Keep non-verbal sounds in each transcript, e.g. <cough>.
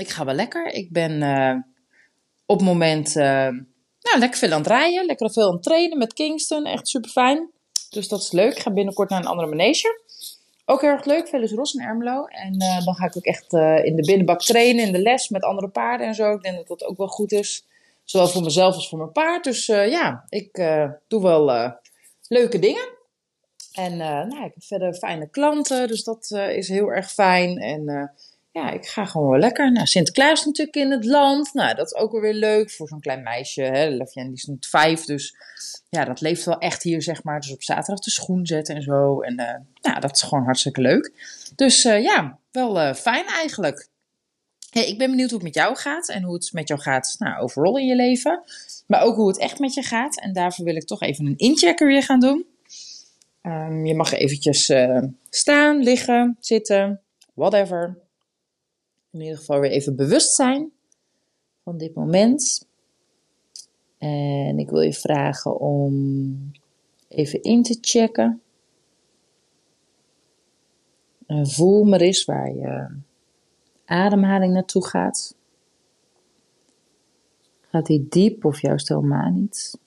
Ik ga wel lekker. Ik ben uh, op het moment uh, nou, lekker veel aan het rijden. Lekker veel aan het trainen met Kingston. Echt super fijn. Dus dat is leuk. Ik ga binnenkort naar een andere manege. Ook heel erg leuk. Is Ros en Ermelo. En uh, dan ga ik ook echt in de binnenbak trainen. In de les met andere paarden en zo. Ik denk dat dat ook wel goed is. Zowel voor mezelf als voor mijn paard. Dus ja, ik doe wel leuke dingen. En nou, ik heb verder fijne klanten. Dus dat is heel erg fijn. En ja, ik ga gewoon wel lekker. Nou, Sinterklaas natuurlijk in het land. Nou, dat is ook wel weer leuk voor zo'n klein meisje. Hè. Lefjan die is nu vijf, dus ja, dat leeft wel echt hier, zeg maar. Dus op zaterdag de schoen zetten en zo. En uh, nou, dat is gewoon hartstikke leuk. Dus uh, ja, wel uh, fijn eigenlijk. Hey, ik ben benieuwd hoe het met jou gaat en hoe het met jou gaat nou, overal in je leven. Maar ook hoe het echt met je gaat. En daarvoor wil ik toch even een inchecker weer gaan doen. Um, je mag eventjes staan, liggen, zitten, whatever in ieder geval weer even bewust zijn van dit moment. En ik wil je vragen om even in te checken. En voel maar eens waar je ademhaling naartoe gaat. Gaat die diep of juist helemaal niet?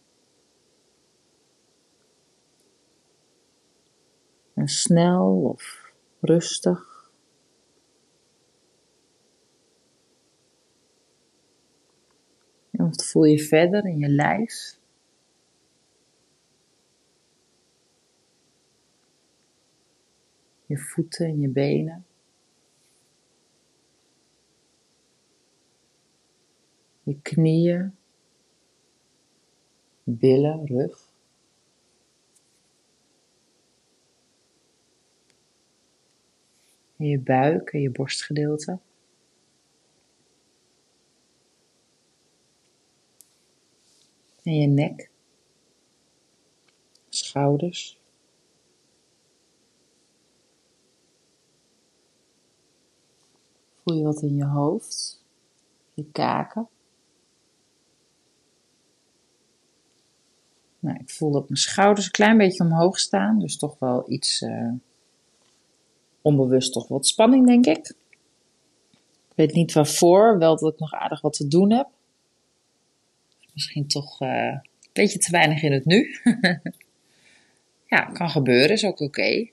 En snel of rustig? Wat voel je verder in je lijf? Je voeten en je benen. Je knieën, billen, rug. En je buik en je borstgedeelte. En je nek, schouders. Voel je wat in je hoofd, je kaken. Nou, ik voel dat mijn schouders een klein beetje omhoog staan, dus toch wel iets uh, onbewust, toch wat spanning, denk ik. Ik weet niet waarvoor, wel dat ik nog aardig wat te doen heb misschien toch een beetje te weinig in het nu. <laughs> ja, kan gebeuren, is ook oké.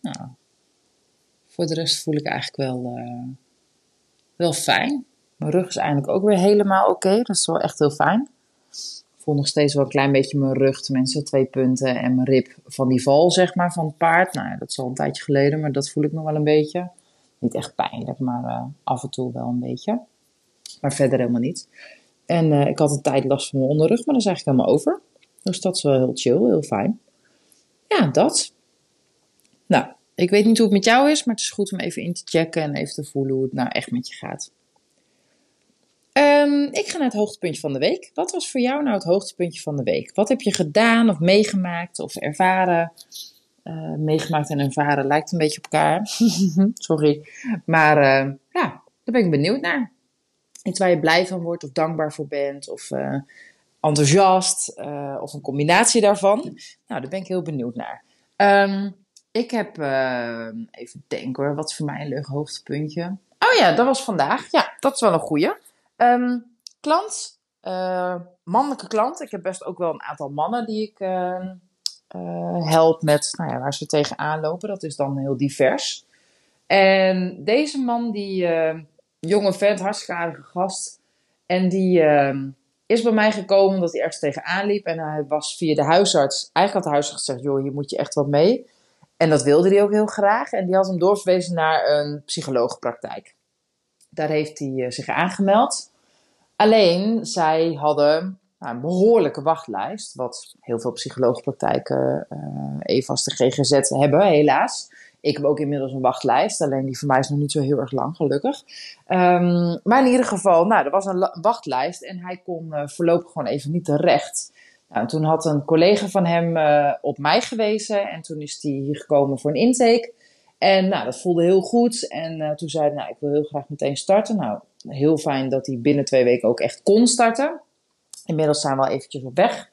Nou, voor de rest voel ik eigenlijk wel, uh, wel fijn. Mijn rug is eigenlijk ook weer helemaal oké. Dat is wel echt heel fijn. Ik voel nog steeds wel een klein beetje mijn rug, tenminste twee punten. En mijn rib van die val, zeg maar, van het paard. Nou ja, dat is al een tijdje geleden, maar dat voel ik nog wel een beetje. Niet echt pijnlijk, maar uh, af en toe wel een beetje. Maar verder helemaal niet. En uh, ik had een tijd last van mijn onderrug, maar dat is eigenlijk helemaal over. Dus dat is wel heel chill, heel fijn. Ja, dat. Nou, ik weet niet hoe het met jou is, maar het is goed om even in te checken en even te voelen hoe het nou echt met je gaat. Um, ik ga naar het hoogtepuntje van de week. Wat was voor jou nou het hoogtepuntje van de week? Wat heb je gedaan of meegemaakt of ervaren? Uh, meegemaakt en ervaren lijkt een beetje op elkaar. <laughs> Sorry. Maar uh, ja, daar ben ik benieuwd naar iets waar je blij van wordt of dankbaar voor bent of uh, enthousiast uh, of een combinatie daarvan. Nou, daar ben ik heel benieuwd naar. Um, ik heb, uh, even denken hoor, wat is voor mij een leuk hoogtepuntje? Oh ja, dat was vandaag. Ja, dat is wel een goeie. Um, klant, mannelijke klant. Ik heb best ook wel een aantal mannen die ik help met, nou ja, waar ze tegenaan lopen. Dat is dan heel divers. En deze man die jonge vent, hartstikke aardige gast. En die uh, is bij mij gekomen omdat hij ergens tegenaan liep. En hij was via de huisarts. Eigenlijk had de huisarts gezegd: joh, hier moet je echt wat mee. En dat wilde hij ook heel graag. En die had hem doorverwezen naar een psycholoogpraktijk. Daar heeft hij uh, zich aangemeld. Alleen, zij hadden een behoorlijke wachtlijst. Wat heel veel psycholoogpraktijken, uh, even als de GGZ hebben, helaas. Ik heb ook inmiddels een wachtlijst, alleen die voor mij is nog niet zo heel erg lang, gelukkig. Ehm, maar in ieder geval, nou, er was een wachtlijst en hij kon uh, voorlopig gewoon even niet terecht. Nou, toen had een collega van hem uh, op mij gewezen en toen is hij hier gekomen voor een intake. En nou, dat voelde heel goed. En uh, toen zei hij, nou, ik wil heel graag meteen starten. Nou, heel fijn dat hij binnen twee weken ook echt kon starten. Inmiddels zijn we al eventjes op weg.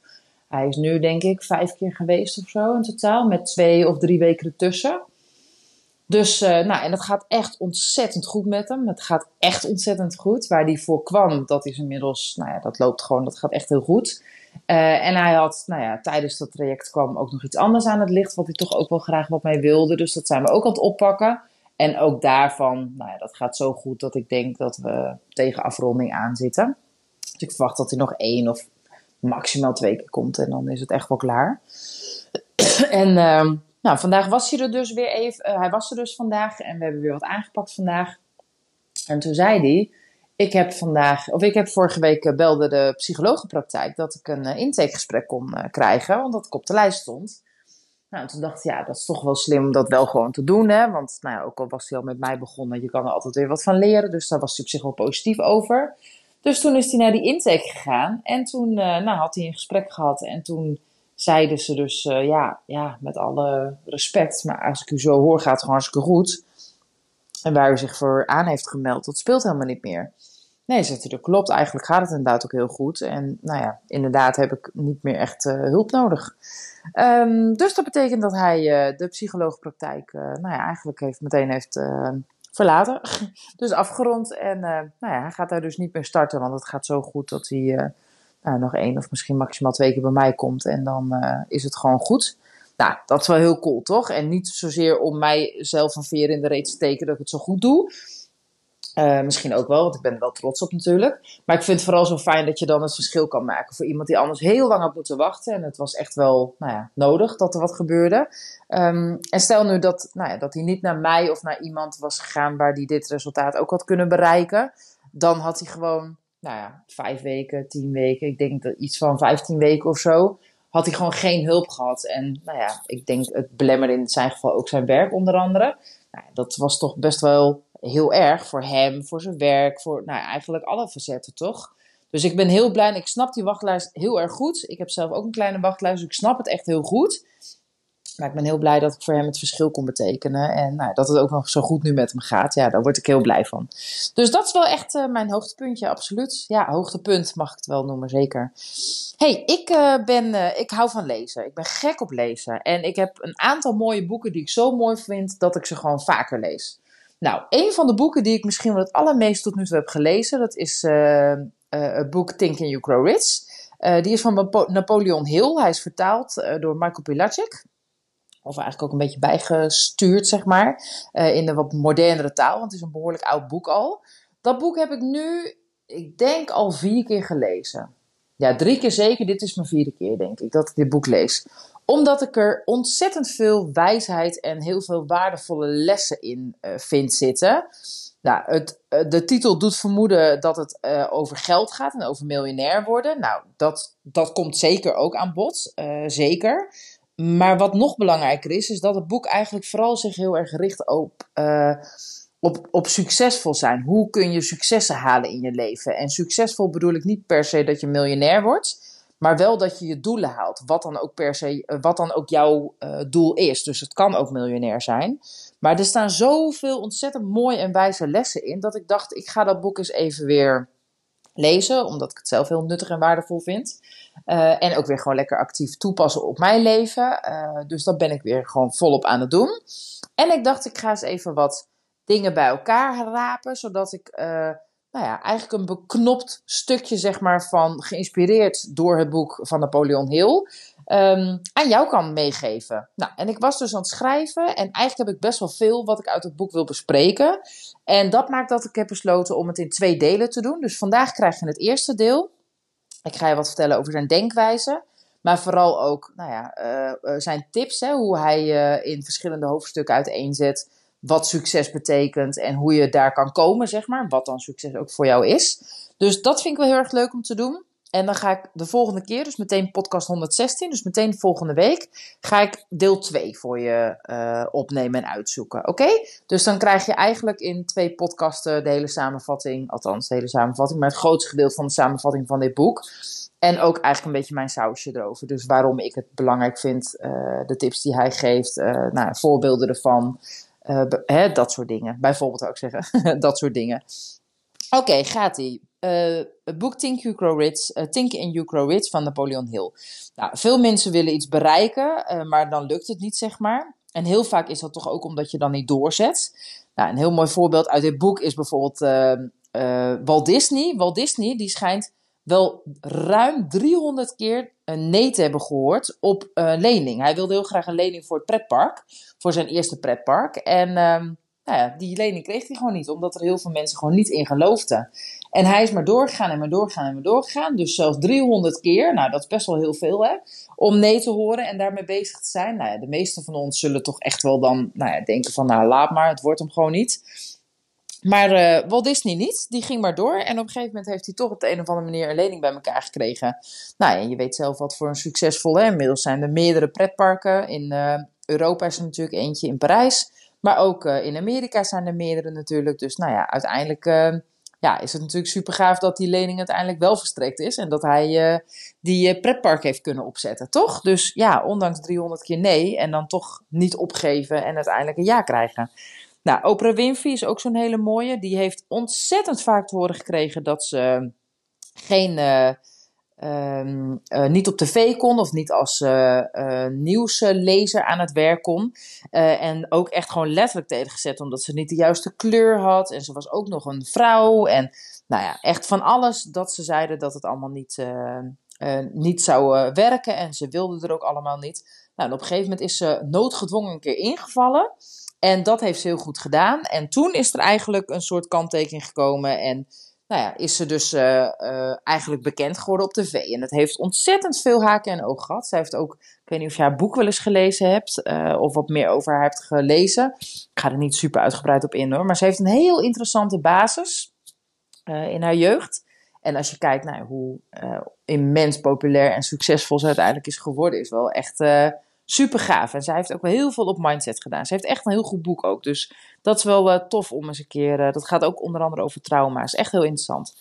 Hij is nu denk ik vijf keer geweest of zo in totaal, met twee of drie weken ertussen. Dus, uh, nou, en dat gaat echt ontzettend goed met hem. Het gaat echt ontzettend goed. Waar hij voor kwam, dat is inmiddels, nou ja, dat loopt gewoon, dat gaat echt heel goed. Uh, en hij had, nou ja, tijdens dat traject kwam ook nog iets anders aan het licht, wat hij toch ook wel graag wat mij wilde. Dus dat zijn we ook aan het oppakken. En ook daarvan, nou ja, dat gaat zo goed dat ik denk dat we tegen afronding aan zitten. Dus ik verwacht dat hij nog één of maximaal twee keer komt en dan is het echt wel klaar. <clears throat> en uh, nou, vandaag was hij er dus weer even. Uh, hij was er dus vandaag en we hebben weer wat aangepakt vandaag. En toen zei hij: Ik heb vandaag, of ik heb vorige week uh, belde de psychologenpraktijk dat ik een uh, intakegesprek kon krijgen, want dat ik op de lijst stond. Nou, toen dacht ik, ja, dat is toch wel slim om dat wel gewoon te doen, hè. Want, nou ja, ook al was hij al met mij begonnen, je kan er altijd weer wat van leren. Dus daar was hij op zich wel positief over. Dus toen is hij naar die intake gegaan. En toen nou, had hij een gesprek gehad. En toen zeiden ze dus, uh, ja, ja, met alle respect, maar als ik u zo hoor, gaat het gewoon hartstikke goed. En waar u zich voor aan heeft gemeld, dat speelt helemaal niet meer. Nee, zegt u, dat klopt. Eigenlijk gaat het inderdaad ook heel goed. En nou ja, inderdaad heb ik niet meer echt uh, hulp nodig. Um, dus dat betekent dat hij uh, de psycholoogpraktijk, nou ja, eigenlijk heeft, meteen heeft verlaten. <laughs> dus afgerond. En nou ja, hij gaat daar dus niet meer starten, want het gaat zo goed dat hij nou, nog één of misschien maximaal twee keer bij mij komt. En dan uh, is het gewoon goed. Nou, dat is wel heel cool, toch? En niet zozeer om mijzelf een veer in de reet te steken dat ik het zo goed doe. Uh, misschien ook wel, want ik ben er wel trots op natuurlijk. Maar ik vind het vooral zo fijn dat je dan het verschil kan maken voor iemand die anders heel lang had moeten wachten. En het was echt wel nou ja, nodig dat er wat gebeurde. Um, en stel nu dat, nou ja, dat hij niet naar mij of naar iemand was gegaan waar hij dit resultaat ook had kunnen bereiken. Dan had hij gewoon nou ja, vijf weken, tien weken, ik denk dat iets van vijftien weken of zo, had hij gewoon geen hulp gehad. En nou ja, ik denk het belemmerde in zijn geval ook zijn werk onder andere. Nou, dat was toch best wel heel erg voor hem, voor zijn werk, voor nou, eigenlijk alle facetten toch. Dus ik ben heel blij ik snap die wachtlijst heel erg goed. Ik heb zelf ook een kleine wachtlijst, dus ik snap het echt heel goed. Maar ik ben heel blij dat ik voor hem het verschil kon betekenen. En nou, dat het ook nog zo goed nu met hem gaat. Ja, daar word ik heel blij van. Dus dat is wel echt uh, mijn hoogtepuntje, absoluut. Ja, hoogtepunt mag ik het wel noemen, zeker. hey, ik, uh, ben, uh, ik hou van lezen. Ik ben gek op lezen. En ik heb een aantal mooie boeken die ik zo mooi vind dat ik ze gewoon vaker lees. Nou, een van de boeken die ik misschien wel het allermeest tot nu toe heb gelezen, dat is het boek Think and You Grow Rich. die is van Napoleon Hill. Hij is vertaald door Michael Pilacic of eigenlijk ook een beetje bijgestuurd, zeg maar, uh, in een wat modernere taal, want het is een behoorlijk oud boek al. Dat boek heb ik nu, ik denk, al vier keer gelezen. Ja, drie keer zeker. Dit is mijn vierde keer, denk ik, dat ik dit boek lees. Omdat ik er ontzettend veel wijsheid en heel veel waardevolle lessen in uh, vind zitten. Nou, het, uh, de titel doet vermoeden dat het over geld gaat en over miljonair worden. Nou, dat, dat komt zeker ook aan bod. Zeker. Maar wat nog belangrijker is, is dat het boek eigenlijk vooral zich heel erg richt op, uh, op, op succesvol zijn. Hoe kun je successen halen in je leven? En succesvol bedoel ik niet per se dat je miljonair wordt, maar wel dat je je doelen haalt. Wat dan ook, per se, uh, wat dan ook jouw uh, doel is. Dus het kan ook miljonair zijn. Maar er staan zoveel ontzettend mooie en wijze lessen in, dat ik dacht, ik ga dat boek eens even weer lezen, omdat ik het zelf heel nuttig en waardevol vind. Uh, en ook weer gewoon lekker actief toepassen op mijn leven. Uh, dus dat ben ik weer gewoon volop aan het doen. En ik dacht, ik ga eens even wat dingen bij elkaar rapen, zodat ik uh, nou ja, eigenlijk een beknopt stukje, zeg maar, van geïnspireerd door het boek van Napoleon Hill, um, aan jou kan meegeven. Nou, en ik was dus aan het schrijven en eigenlijk heb ik best wel veel wat ik uit het boek wil bespreken. En dat maakt dat ik heb besloten om het in twee delen te doen. Dus vandaag krijg je het eerste deel. Ik ga je wat vertellen over zijn denkwijze. Maar vooral ook nou ja, uh, zijn tips, hè, hoe hij uh, in verschillende hoofdstukken uiteenzet wat succes betekent en hoe je daar kan komen, zeg maar. Wat dan succes ook voor jou is. Dus dat vind ik wel heel erg leuk om te doen. En dan ga ik de volgende keer, dus meteen podcast 116, dus meteen volgende week, ga ik deel 2 voor je uh, opnemen en uitzoeken. Oké? Dus dan krijg je eigenlijk in twee podcasten de hele samenvatting, althans de hele samenvatting, maar het grootste gedeelte van de samenvatting van dit boek. En ook eigenlijk een beetje mijn sausje erover. Dus waarom ik het belangrijk vind, uh, de tips die hij geeft, uh, nou, voorbeelden ervan, dat soort dingen. Bijvoorbeeld ook zeggen, <laughs> dat soort dingen. Oké, gaat-ie. Uh, het boek Think, You Grow Rich, uh, Think and You Grow Rich van Napoleon Hill. Nou, veel mensen willen iets bereiken, uh, maar dan lukt het niet, zeg maar. En heel vaak is dat toch ook omdat je dan niet doorzet. Nou, een heel mooi voorbeeld uit dit boek is bijvoorbeeld Walt Disney. Walt Disney die schijnt wel ruim 300 keer een nee te hebben gehoord op een lening. Hij wilde heel graag een lening voor het pretpark, voor zijn eerste pretpark. En ehm, nou ja, die lening kreeg hij gewoon niet, omdat er heel veel mensen gewoon niet in geloofden. En hij is maar doorgegaan en maar doorgegaan en maar doorgegaan. Dus zelfs 300 keer, nou dat is best wel heel veel hè, om nee te horen en daarmee bezig te zijn. Nou ja, de meeste van ons zullen toch echt wel dan nou ja, denken van nou laat maar, het wordt hem gewoon niet. Maar uh, Walt Disney niet, die ging maar door. En op een gegeven moment heeft hij toch op de een of andere manier een lening bij elkaar gekregen. Nou ja, je weet zelf wat voor een succesvol, hè. inmiddels zijn er meerdere pretparken. In uh, Europa is er natuurlijk eentje in Parijs. Maar ook uh, in Amerika zijn er meerdere natuurlijk. Dus nou ja, uiteindelijk ja, is het natuurlijk super gaaf dat die lening uiteindelijk wel verstrekt is. En dat hij uh, die pretpark heeft kunnen opzetten, toch? Dus ja, ondanks 300 keer nee en dan toch niet opgeven en uiteindelijk een ja krijgen. Nou, Oprah Winfrey is ook zo'n hele mooie. Die heeft ontzettend vaak te horen gekregen dat ze geen Um, uh, niet op tv kon of niet als uh, uh, nieuwslezer aan het werk kon. en ook echt gewoon letterlijk tegengezet omdat ze niet de juiste kleur had. En ze was ook nog een vrouw. En nou ja, echt van alles dat ze zeiden dat het allemaal niet, niet zou werken. En ze wilde er ook allemaal niet. Nou, en op een gegeven moment is ze noodgedwongen een keer ingevallen. En dat heeft ze heel goed gedaan. En toen is er eigenlijk een soort kanttekening gekomen. En nou ja, is ze dus uh, uh, eigenlijk bekend geworden op tv. En het heeft ontzettend veel haken en ogen gehad. Zij heeft ook, ik weet niet of je haar boek wel eens gelezen hebt, uh, of wat meer over haar hebt gelezen. Ik ga er niet super uitgebreid op in hoor, maar ze heeft een heel interessante basis in haar jeugd. En als je kijkt naar hoe immens populair en succesvol ze uiteindelijk is geworden, is wel echt super gaaf. En zij heeft ook wel heel veel op mindset gedaan. Ze heeft echt een heel goed boek ook. Dus dat is wel uh, tof om eens een keer. Uh, dat gaat ook onder andere over trauma. Is echt heel interessant.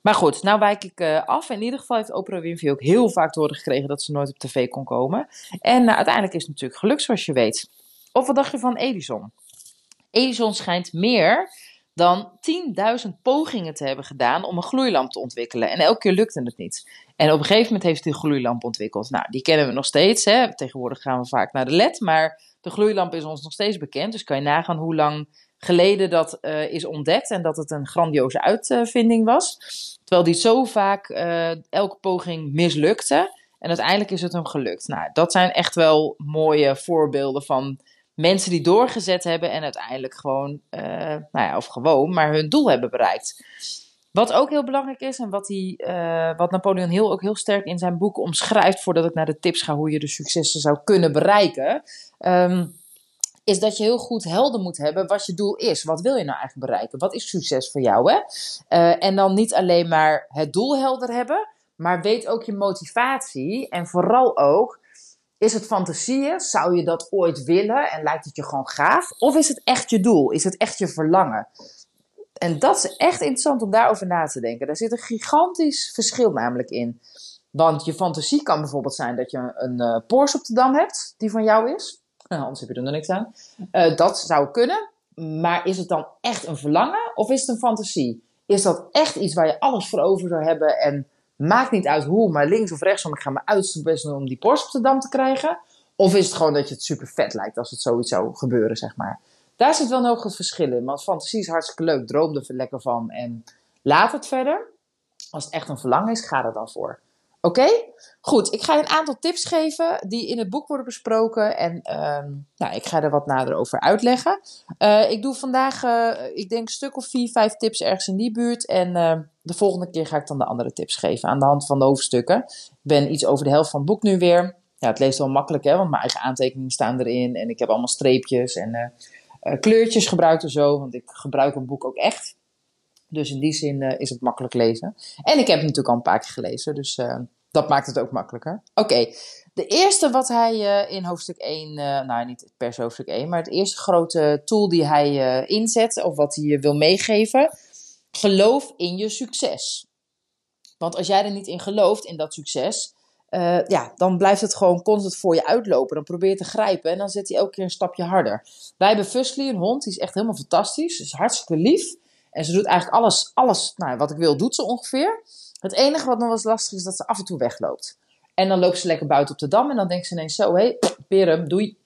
Maar goed, nou wijk ik uh, af. In ieder geval heeft Oprah Winfrey ook heel vaak te horen gekregen dat ze nooit op tv kon komen. En uiteindelijk is het natuurlijk gelukt, zoals je weet. Of wat dacht je van Edison? Edison schijnt meer dan 10.000 pogingen te hebben gedaan om een gloeilamp te ontwikkelen. En elke keer lukte het niet. En op een gegeven moment heeft hij een gloeilamp ontwikkeld. Nou, die kennen we nog steeds. Hè? Tegenwoordig gaan we vaak naar de LED, maar de gloeilamp is ons nog steeds bekend. Dus kan je nagaan hoe lang geleden dat uh, is ontdekt en dat het een grandioze uitvinding was. Terwijl die zo vaak uh, elke poging mislukte. En uiteindelijk is het hem gelukt. Nou, dat zijn echt wel mooie voorbeelden van mensen die doorgezet hebben en uiteindelijk gewoon, uh, nou ja, of gewoon, maar hun doel hebben bereikt. Wat ook heel belangrijk is en wat, hij, uh, wat Napoleon Hill ook heel sterk in zijn boek omschrijft, voordat ik naar de tips ga hoe je de successen zou kunnen bereiken, um, is dat je heel goed helder moet hebben wat je doel is. Wat wil je nou eigenlijk bereiken? Wat is succes voor jou? Hè? Uh, en dan niet alleen maar het doel helder hebben, maar weet ook je motivatie en vooral ook is het fantasieën? Zou je dat ooit willen en lijkt het je gewoon gaaf? Of is het echt je doel? Is het echt je verlangen? En dat is echt interessant om daarover na te denken. Daar zit een gigantisch verschil namelijk in. Want je fantasie kan bijvoorbeeld zijn dat je een uh, Porsche op de Dam hebt, die van jou is. Nou, anders heb je er nog niks aan. Uh, dat zou kunnen. Maar is het dan echt een verlangen of is het een fantasie? Is dat echt iets waar je alles voor over zou hebben en Maakt niet uit hoe, maar links of rechtsom, ik ga mijn uiterste best doen om die Porsche op de dam te krijgen. Of is het gewoon dat je het super vet lijkt als het zoiets zou gebeuren, zeg maar. Daar zit wel heel groot verschil in. Want fantasie is hartstikke leuk, droom er lekker van en laat het verder. Als het echt een verlangen is, ga er dan voor. Oké? Goed, ik ga je een aantal tips geven die in het boek worden besproken. En uh, nou, ik ga er wat nader over uitleggen. Uh, ik doe vandaag, uh, ik denk, een stuk of vier, vijf tips ergens in die buurt. En ehm, de volgende keer ga ik dan de andere tips geven aan de hand van de hoofdstukken. Ik ben iets over de helft van het boek nu weer. Ja, het leest wel makkelijk, hè, want mijn eigen aantekeningen staan erin. En ik heb allemaal streepjes en eh, kleurtjes gebruikt en zo. Want ik gebruik een boek ook echt. Dus in die zin is het makkelijk lezen. En ik heb het natuurlijk al een paar keer gelezen, dus dat maakt het ook makkelijker. Oké, de eerste wat hij in hoofdstuk 1, nou niet per hoofdstuk 1, maar het eerste grote tool die hij inzet, of wat hij wil meegeven, geloof in je succes. Want als jij er niet in gelooft, in dat succes, ja, dan blijft het gewoon constant voor je uitlopen. Dan probeer je te grijpen en dan zet hij elke keer een stapje harder. Wij hebben Fusky, een hond, die is echt helemaal fantastisch. Is hartstikke lief. En ze doet eigenlijk alles, alles nou, wat ik wil, doet ze ongeveer. Het enige wat nog wel eens lastig is, dat ze af en toe wegloopt. En dan loopt ze lekker buiten op de dam en dan denkt ze ineens zo, hé, hey, Perum, doei.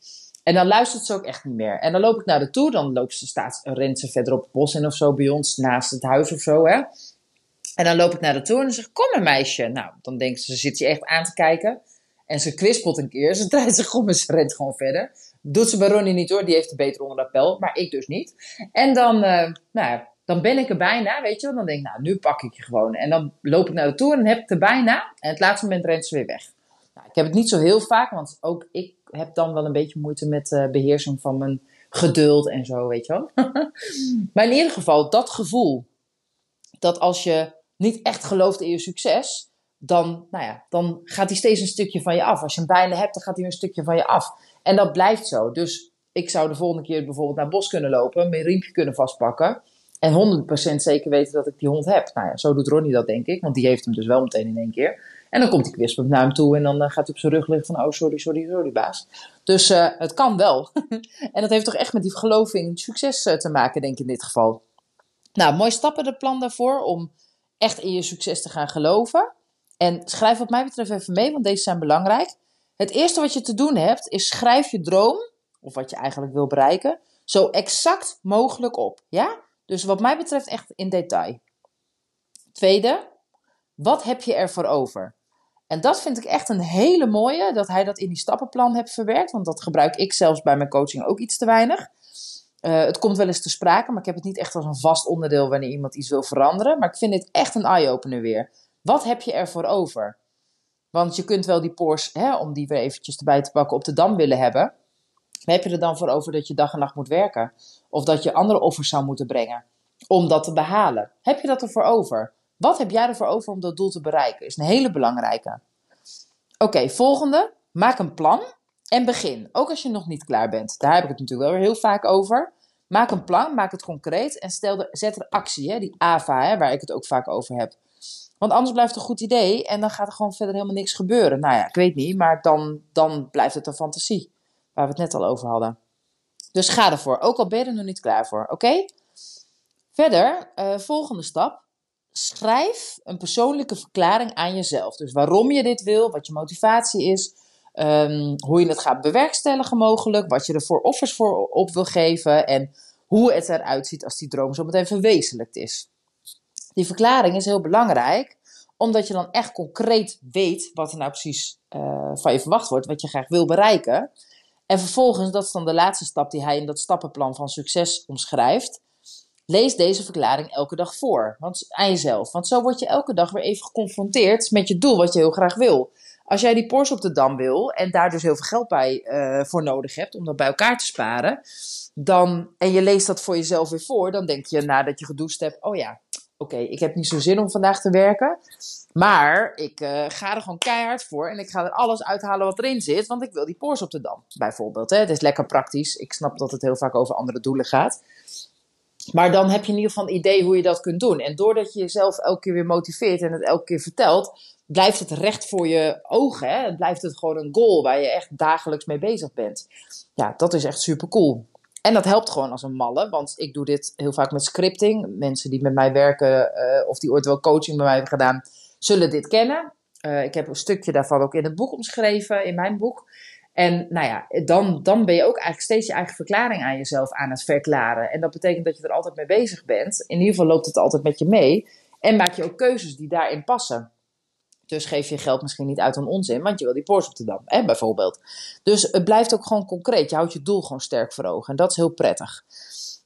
En dan luistert ze ook echt niet meer. En dan loop ik naar de toe, dan loopt ze, staat, rent ze verder op het bos in of zo bij ons, naast het huis of zo, hè. En dan loop ik naar de toe en dan zeg kom een meisje. Nou, dan denkt ze, ze zit je echt aan te kijken. En ze kwispelt een keer, <laughs> ze draait zich om en ze rent gewoon verder. Doet ze bij Ronnie niet hoor, die heeft het beter onder appel, maar ik dus niet. En dan, uh, nou dan ben ik er bijna, weet je wel. Dan denk ik, nou, nu pak ik je gewoon. En dan loop ik naar de toe en heb ik er bijna. En het laatste moment rent ze weer weg. Nou, ik heb het niet zo heel vaak, want ook ik heb dan wel een beetje moeite met uh, beheersing van mijn geduld en zo, weet je wel. <laughs> maar in ieder geval, dat gevoel. Dat als je niet echt gelooft in je succes, dan, nou ja, dan gaat hij steeds een stukje van je af. Als je hem bijna hebt, dan gaat hij een stukje van je af. En dat blijft zo. Dus ik zou de volgende keer bijvoorbeeld naar het bos kunnen lopen, mijn riempje kunnen vastpakken. En 100% zeker weten dat ik die hond heb. Nou ja, zo doet Ronnie dat, denk ik. Want die heeft hem dus wel meteen in één keer. En dan komt hij kwispend naar hem toe en dan uh, gaat hij op zijn rug liggen van... Oh, sorry, sorry, sorry, baas. Dus uh, het kan wel. <laughs> en dat heeft toch echt met die geloof in succes uh, te maken, denk ik in dit geval. Nou, mooi stappenplan daarvoor om echt in je succes te gaan geloven. En schrijf wat mij betreft even mee, want deze zijn belangrijk. Het eerste wat je te doen hebt, is schrijf je droom, of wat je eigenlijk wil bereiken, zo exact mogelijk op. Ja? Dus wat mij betreft echt in detail. Tweede, wat heb je ervoor over? En dat vind ik echt een hele mooie, dat hij dat in die stappenplan heeft verwerkt. Want dat gebruik ik zelfs bij mijn coaching ook iets te weinig. Uh, het komt wel eens te sprake, maar ik heb het niet echt als een vast onderdeel wanneer iemand iets wil veranderen. Maar ik vind dit echt een eye-opener weer. Wat heb je ervoor over? Want je kunt wel die Porsche, hè, om die weer eventjes erbij te pakken, op de dam willen hebben. Heb je er dan voor over dat je dag en nacht moet werken? Of dat je andere offers zou moeten brengen om dat te behalen? Heb je dat ervoor over? Wat heb jij ervoor over om dat doel te bereiken? Is een hele belangrijke. Oké, volgende. Maak een plan en begin. Ook als je nog niet klaar bent. Daar heb ik het natuurlijk wel weer heel vaak over. Maak een plan, maak het concreet en stel de, zet er actie, hè, die AVA, hè, waar ik het ook vaak over heb. Want anders blijft het een goed idee en dan gaat er gewoon verder helemaal niks gebeuren. Nou ja, ik weet niet, maar dan, dan blijft het een fantasie. Waar we het net al over hadden. Dus ga ervoor, ook al ben je er nog niet klaar voor, oké? Verder, uh, volgende stap. Schrijf een persoonlijke verklaring aan jezelf. Dus waarom je dit wil, wat je motivatie is, um, hoe je het gaat bewerkstelligen mogelijk, wat je er voor offers voor op wil geven en hoe het eruit ziet als die droom zo meteen verwezenlijkt is. Die verklaring is heel belangrijk, omdat je dan echt concreet weet wat er nou precies uh, van je verwacht wordt, wat je graag wil bereiken. En vervolgens, dat is dan de laatste stap die hij in dat stappenplan van succes omschrijft. Lees deze verklaring elke dag voor want, aan jezelf. Want zo word je elke dag weer even geconfronteerd met je doel wat je heel graag wil. Als jij die Porsche op de Dam wil en daar dus heel veel geld bij uh, voor nodig hebt om dat bij elkaar te sparen, dan, en je leest dat voor jezelf weer voor, dan denk je nadat je gedoucht hebt, oh ja, oké, ik heb niet zo zin om vandaag te werken, maar ik uh, ga er gewoon keihard voor en ik ga er alles uithalen wat erin zit, want ik wil die Porsche op de Dam, bijvoorbeeld. Hè? Het is lekker praktisch. Ik snap dat het heel vaak over andere doelen gaat. Maar dan heb je in ieder geval een idee hoe je dat kunt doen. En doordat je jezelf elke keer weer motiveert en het elke keer vertelt, blijft het recht voor je ogen. Hè? Blijft het gewoon een goal waar je echt dagelijks mee bezig bent. Ja, dat is echt super cool. En dat helpt gewoon als een malle, want ik doe dit heel vaak met scripting. Mensen die met mij werken uh, of die ooit wel coaching bij mij hebben gedaan, zullen dit kennen. Uh, ik heb een stukje daarvan ook in het boek omschreven, in mijn boek. En nou ja, dan, dan ben je ook eigenlijk steeds je eigen verklaring aan jezelf aan het verklaren. En dat betekent dat je er altijd mee bezig bent. In ieder geval loopt het altijd met je mee. En maak je ook keuzes die daarin passen. Dus geef je geld misschien niet uit aan onzin, want je wil die Porsche op de Dam, hè, bijvoorbeeld. Dus het blijft ook gewoon concreet. Je houdt je doel gewoon sterk voor ogen. En dat is heel prettig.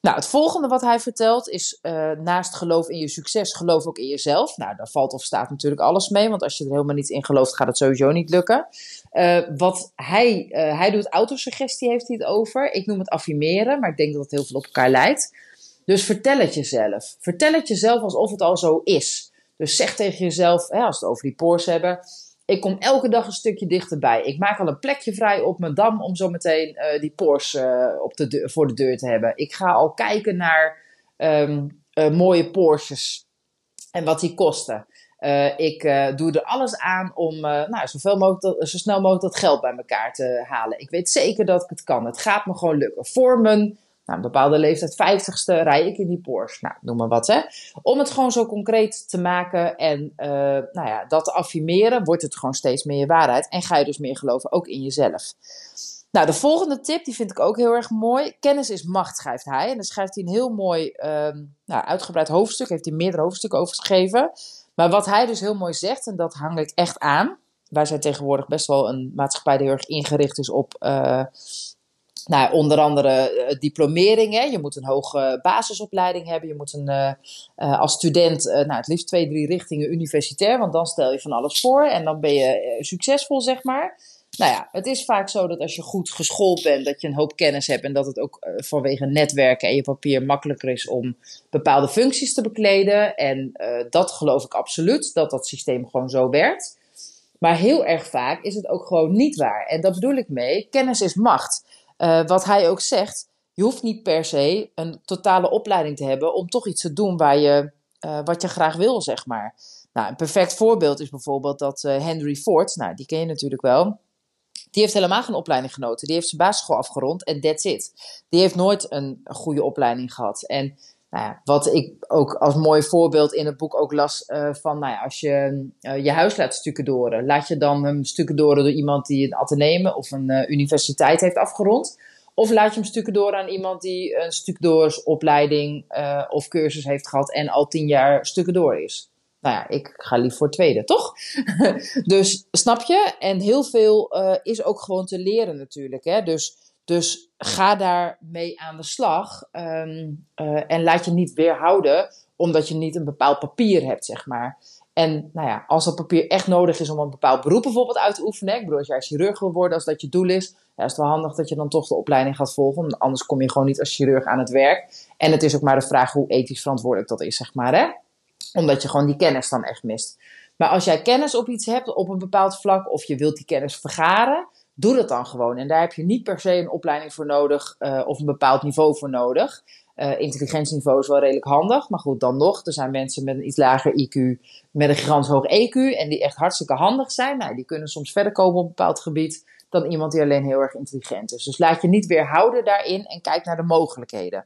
Nou, het volgende wat hij vertelt is uh, naast geloof in je succes, geloof ook in jezelf. Nou, daar valt of staat natuurlijk alles mee, want als je er helemaal niet in gelooft, gaat het sowieso niet lukken. Uh, wat hij, uh, hij doet autosuggestie, heeft hij het over. Ik noem het affirmeren, maar ik denk dat het heel veel op elkaar lijkt. Dus vertel het jezelf. Vertel het jezelf alsof het al zo is. Dus zeg tegen jezelf, hè, als we het over die poors hebben. Ik kom elke dag een stukje dichterbij. Ik maak al een plekje vrij op mijn dam om zo meteen uh, die poors uh, op de voor de deur te hebben. Ik ga al kijken naar um, uh, mooie Porsches en wat die kosten. ik doe er alles aan om nou, zoveel mogelijk, zo snel mogelijk dat geld bij elkaar te halen. Ik weet zeker dat ik het kan. Het gaat me gewoon lukken. Voor mijn nou, een bepaalde leeftijd, 50ste, rij ik in die Porsche. Nou, noem maar wat, hè. Om het gewoon zo concreet te maken en uh, nou ja, dat te affirmeren, wordt het gewoon steeds meer je waarheid. En ga je dus meer geloven, ook in jezelf. Nou, de volgende tip, die vind ik ook heel erg mooi. Kennis is macht, schrijft hij. En dan schrijft hij een heel mooi, uh, nou, uitgebreid hoofdstuk. Heeft hij meerdere hoofdstukken over geschreven. Maar wat hij dus heel mooi zegt, en dat hang ik echt aan. Wij zijn tegenwoordig best wel een maatschappij die heel erg ingericht is op... Uh, nou, onder andere uh, diplomering. Hè. Je moet een hoge basisopleiding hebben. Je moet een, uh, uh, als student nou, het liefst twee, drie richtingen universitair. Want dan stel je van alles voor en dan ben je succesvol, zeg maar. Nou ja, het is vaak zo dat als je goed geschoold bent, dat je een hoop kennis hebt. En dat het ook vanwege netwerken en je papier makkelijker is om bepaalde functies te bekleden. En dat geloof ik absoluut, dat dat systeem gewoon zo werkt. Maar heel erg vaak is het ook gewoon niet waar. En dat bedoel ik mee, kennis is macht. Uh, wat hij ook zegt, je hoeft niet per se een totale opleiding te hebben om toch iets te doen waar je, uh, wat je graag wil, zeg maar. Nou, een perfect voorbeeld is bijvoorbeeld dat uh, Henry Ford, nou, die ken je natuurlijk wel. Die heeft helemaal geen opleiding genoten. Die heeft zijn basisschool afgerond en that's it. Die heeft nooit een goede opleiding gehad. En nou ja, wat ik ook als mooi voorbeeld in het boek ook las uh, van, nou ja, als je uh, je huis laat stukken door, laat je dan hem stukken door door iemand die een ateneum of een uh, universiteit heeft afgerond? Of laat je hem stukken door aan iemand die een stuk door opleiding of cursus heeft gehad en al tien jaar stukken door is? Nou ja, ik ga liever voor tweede, toch? <laughs> dus snap je? En heel veel is ook gewoon te leren natuurlijk. Hè? Dus dus ga daarmee aan de slag um, uh, en laat je niet weerhouden omdat je niet een bepaald papier hebt, zeg maar. En nou ja, als dat papier echt nodig is om een bepaald beroep bijvoorbeeld uit te oefenen. Ik bedoel, als jij chirurg wil worden, als dat je doel is, ja, is het wel handig dat je dan toch de opleiding gaat volgen. Anders kom je gewoon niet als chirurg aan het werk. En het is ook maar de vraag hoe ethisch verantwoordelijk dat is, zeg maar. Hè? Omdat je gewoon die kennis dan echt mist. Maar als jij kennis op iets hebt op een bepaald vlak, of je wilt die kennis vergaren, doe dat dan gewoon. En daar heb je niet per se een opleiding voor nodig uh, of een bepaald niveau voor nodig. Uh, intelligentieniveau is wel redelijk handig, maar goed, dan nog. Er zijn mensen met een iets lager IQ, met een gigantisch hoog EQ en die echt hartstikke handig zijn. Nou, die kunnen soms verder komen op een bepaald gebied dan iemand die alleen heel erg intelligent is. Dus laat je niet weerhouden daarin en kijk naar de mogelijkheden.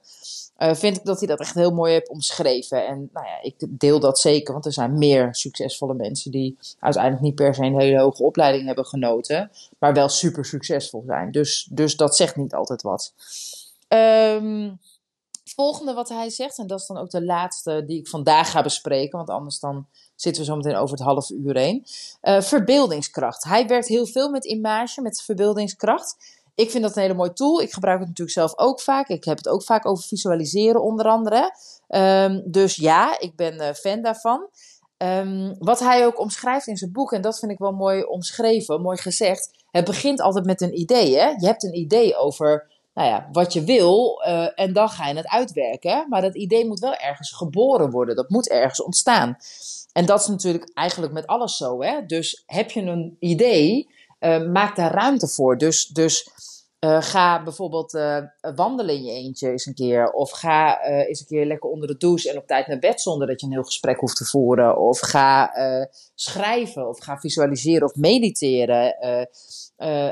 Uh, vind ik dat hij dat echt heel mooi heeft omschreven. En nou ja, ik deel dat zeker, want er zijn meer succesvolle mensen die uiteindelijk niet per se een hele hoge opleiding hebben genoten, maar wel super succesvol zijn. Dus, dus dat zegt niet altijd wat. Um, volgende wat hij zegt, en dat is dan ook de laatste die ik vandaag ga bespreken, want anders dan zitten we zo meteen over het half uur heen. Uh, verbeeldingskracht. Hij werkt heel veel met image, met verbeeldingskracht. Ik vind dat een hele mooie tool. Ik gebruik het natuurlijk zelf ook vaak. Ik heb het ook vaak over visualiseren, onder andere. Um, dus ja, ik ben uh, fan daarvan. Um, wat hij ook omschrijft in zijn boek, en dat vind ik wel mooi omschreven, mooi gezegd. Het begint altijd met een idee. Hè? Je hebt een idee over nou ja, wat je wil uh, en dan ga je het uitwerken. Maar dat idee moet wel ergens geboren worden. Dat moet ergens ontstaan. En dat is natuurlijk eigenlijk met alles zo. Hè? Dus heb je een idee, uh, maak daar ruimte voor. Dus, dus uh, ga bijvoorbeeld uh, wandelen in je eentje eens een keer. Of ga uh, eens een keer lekker onder de douche en op tijd naar bed zonder dat je een heel gesprek hoeft te voeren. Of ga schrijven of ga visualiseren of mediteren.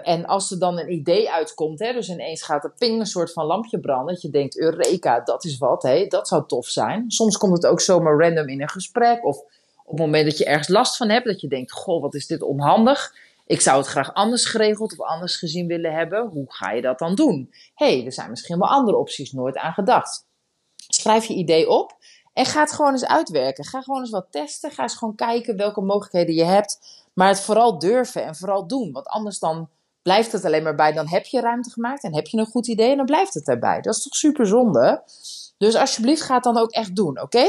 en als er dan een idee uitkomt, hè, dus ineens gaat er ping een soort van lampje branden. Dat je denkt, Eureka, dat is wat, hè, dat zou tof zijn. Soms komt het ook zomaar random in een gesprek. Of op het moment dat je ergens last van hebt, dat je denkt, goh, wat is dit onhandig ik zou het graag anders geregeld of anders gezien willen hebben. Hoe ga je dat dan doen? hey, er zijn misschien wel andere opties, nooit aan gedacht. Schrijf je idee op en ga het gewoon eens uitwerken. Ga gewoon eens wat testen. Ga eens gewoon kijken welke mogelijkheden je hebt. Maar het vooral durven en vooral doen. Want anders dan blijft het alleen maar bij. Dan heb je ruimte gemaakt en heb je een goed idee en dan blijft het erbij. Dat is toch super zonde? Dus alsjeblieft, ga het dan ook echt doen, oké?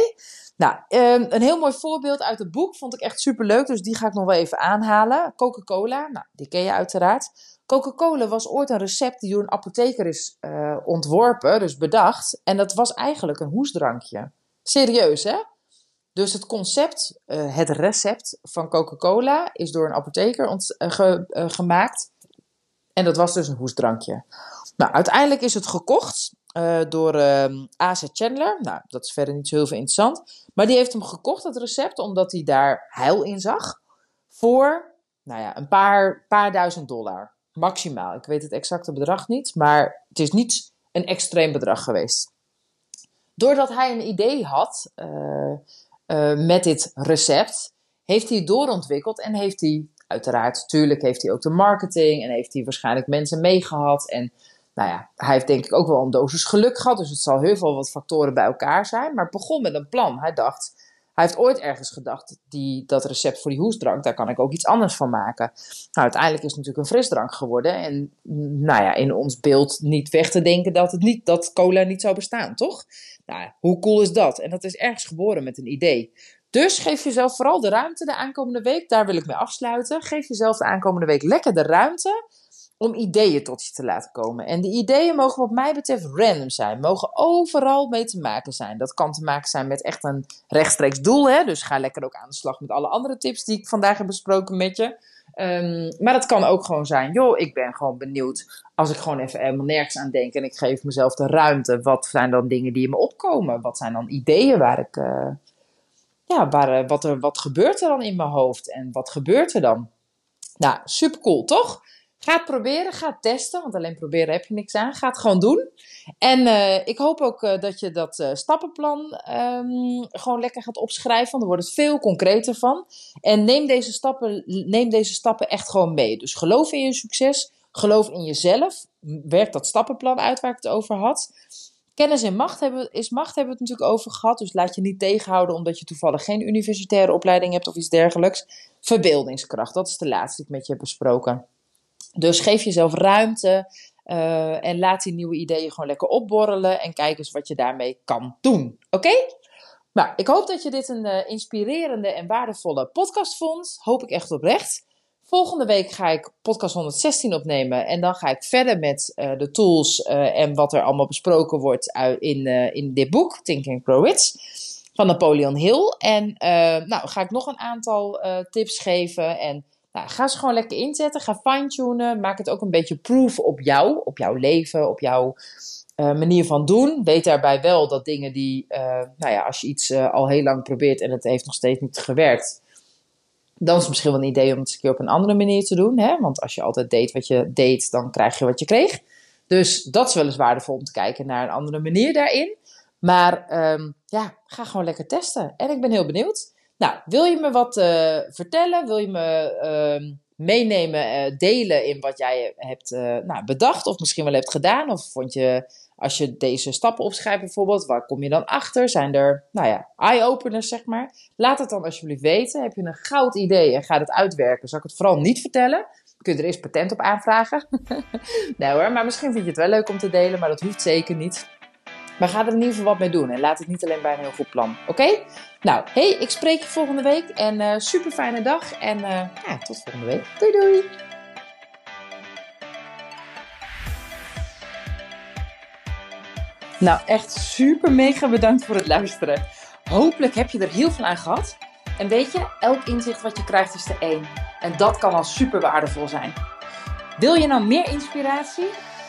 Nou, ehm, een heel mooi voorbeeld uit het boek vond ik echt super leuk, dus die ga ik nog wel even aanhalen. Coca-Cola, nou, die ken je uiteraard. Coca-Cola was ooit een recept die door een apotheker is uh, ontworpen, dus bedacht. En dat was eigenlijk een hoesdrankje. Serieus, hè? Dus het concept, uh, het recept van Coca-Cola is door een apotheker ge, gemaakt. En dat was dus een hoesdrankje. Nou, uiteindelijk is het gekocht uh, door uh, ehm, A.C. Chandler. Nou, dat is verder niet zo heel veel interessant. Maar die heeft hem gekocht, dat recept, omdat hij daar heil in zag. Voor, nou ja, een paar, paar duizend dollar. Maximaal. Ik weet het exacte bedrag niet, maar het is niet een extreem bedrag geweest. Doordat hij een idee had uh, met dit recept, heeft hij het doorontwikkeld en heeft hij, uiteraard, natuurlijk heeft hij ook de marketing en heeft hij waarschijnlijk mensen meegehad en nou ja, hij heeft denk ik ook wel een dosis geluk gehad. Dus het zal heel veel wat factoren bij elkaar zijn. Maar het begon met een plan. Hij dacht, hij heeft ooit ergens gedacht, die, dat recept voor die hoesdrank, daar kan ik ook iets anders van maken. Nou, uiteindelijk is het natuurlijk een frisdrank geworden. En nou ja, in ons beeld niet weg te denken dat, het niet, dat cola niet zou bestaan, toch? Nou, hoe cool is dat? En dat is ergens geboren met een idee. Dus geef jezelf vooral de ruimte de aankomende week. Daar wil ik mee afsluiten. Geef jezelf de aankomende week lekker de ruimte om ideeën tot je te laten komen. En die ideeën mogen wat mij betreft random zijn, mogen overal mee te maken zijn. Dat kan te maken zijn met echt een rechtstreeks doel, hè? dus ga lekker ook aan de slag met alle andere tips die ik vandaag heb besproken met je. Um, maar dat kan ook gewoon zijn, joh, ik ben gewoon benieuwd als ik gewoon even helemaal nergens aan denk en ik geef mezelf de ruimte. Wat zijn dan dingen die in me opkomen? Wat zijn dan ideeën waar ik, uh, ja, waar, uh, wat, er, wat gebeurt er dan in mijn hoofd en wat gebeurt er dan? Nou, super cool, toch? Ga het proberen, ga het testen, want alleen proberen heb je niks aan. Ga het gewoon doen. En uh, ik hoop ook uh, dat je dat uh, stappenplan um, gewoon lekker gaat opschrijven, want er wordt het veel concreter van. En neem deze, stappen, neem deze stappen echt gewoon mee. Dus geloof in je succes, geloof in jezelf. Werk dat stappenplan uit waar ik het over had. Kennis en macht hebben, is macht hebben we het natuurlijk over gehad. Dus laat je niet tegenhouden omdat je toevallig geen universitaire opleiding hebt of iets dergelijks. Verbeeldingskracht, dat is de laatste die ik met je heb besproken. Dus geef jezelf ruimte uh, en laat die nieuwe ideeën gewoon lekker opborrelen en kijk eens wat je daarmee kan doen. Oké? Nou, ik hoop dat je dit een uh, inspirerende en waardevolle podcast vond. Hoop ik echt oprecht. Volgende week ga ik podcast 116 opnemen en dan ga ik verder met uh, de tools en wat er allemaal besproken wordt in, in dit boek, Think and Grow van Napoleon Hill. En nou, ga ik nog een aantal tips geven en nou, ga ze gewoon lekker inzetten. Ga fine-tunen. Maak het ook een beetje proof op jou, op jouw leven, op jouw uh, manier van doen. Weet daarbij wel dat dingen die, uh, nou ja, als je iets uh, al heel lang probeert en het heeft nog steeds niet gewerkt, dan is het misschien wel een idee om het een keer op een andere manier te doen. Hè? Want als je altijd deed wat je deed, dan krijg je wat je kreeg. Dus dat is wel eens waardevol om te kijken naar een andere manier daarin. Maar um, ja, ga gewoon lekker testen. En ik ben heel benieuwd. Nou, wil je me wat uh, vertellen? Wil je me uh, meenemen, uh, delen in wat jij hebt uh, nou, bedacht of misschien wel hebt gedaan? Of vond je, als je deze stappen opschrijft bijvoorbeeld, waar kom je dan achter? Zijn er, nou ja, eye-openers zeg maar? Laat het dan alsjeblieft weten. Heb je een goud idee en gaat het uitwerken? Zal ik het vooral niet vertellen? kun je er eerst patent op aanvragen. <laughs> nee hoor, maar misschien vind je het wel leuk om te delen, maar dat hoeft zeker niet. Maar ga er in ieder geval wat mee doen en laat het niet alleen bij een heel goed plan. Oké? Nou, hey, ik spreek je volgende week en uh, super fijne dag en uh, ja, tot volgende week. Doei doei! Nou, echt super mega bedankt voor het luisteren. Hopelijk heb je er heel veel aan gehad. En weet je, elk inzicht wat je krijgt is er één. En dat kan al super waardevol zijn. Wil je nou meer inspiratie?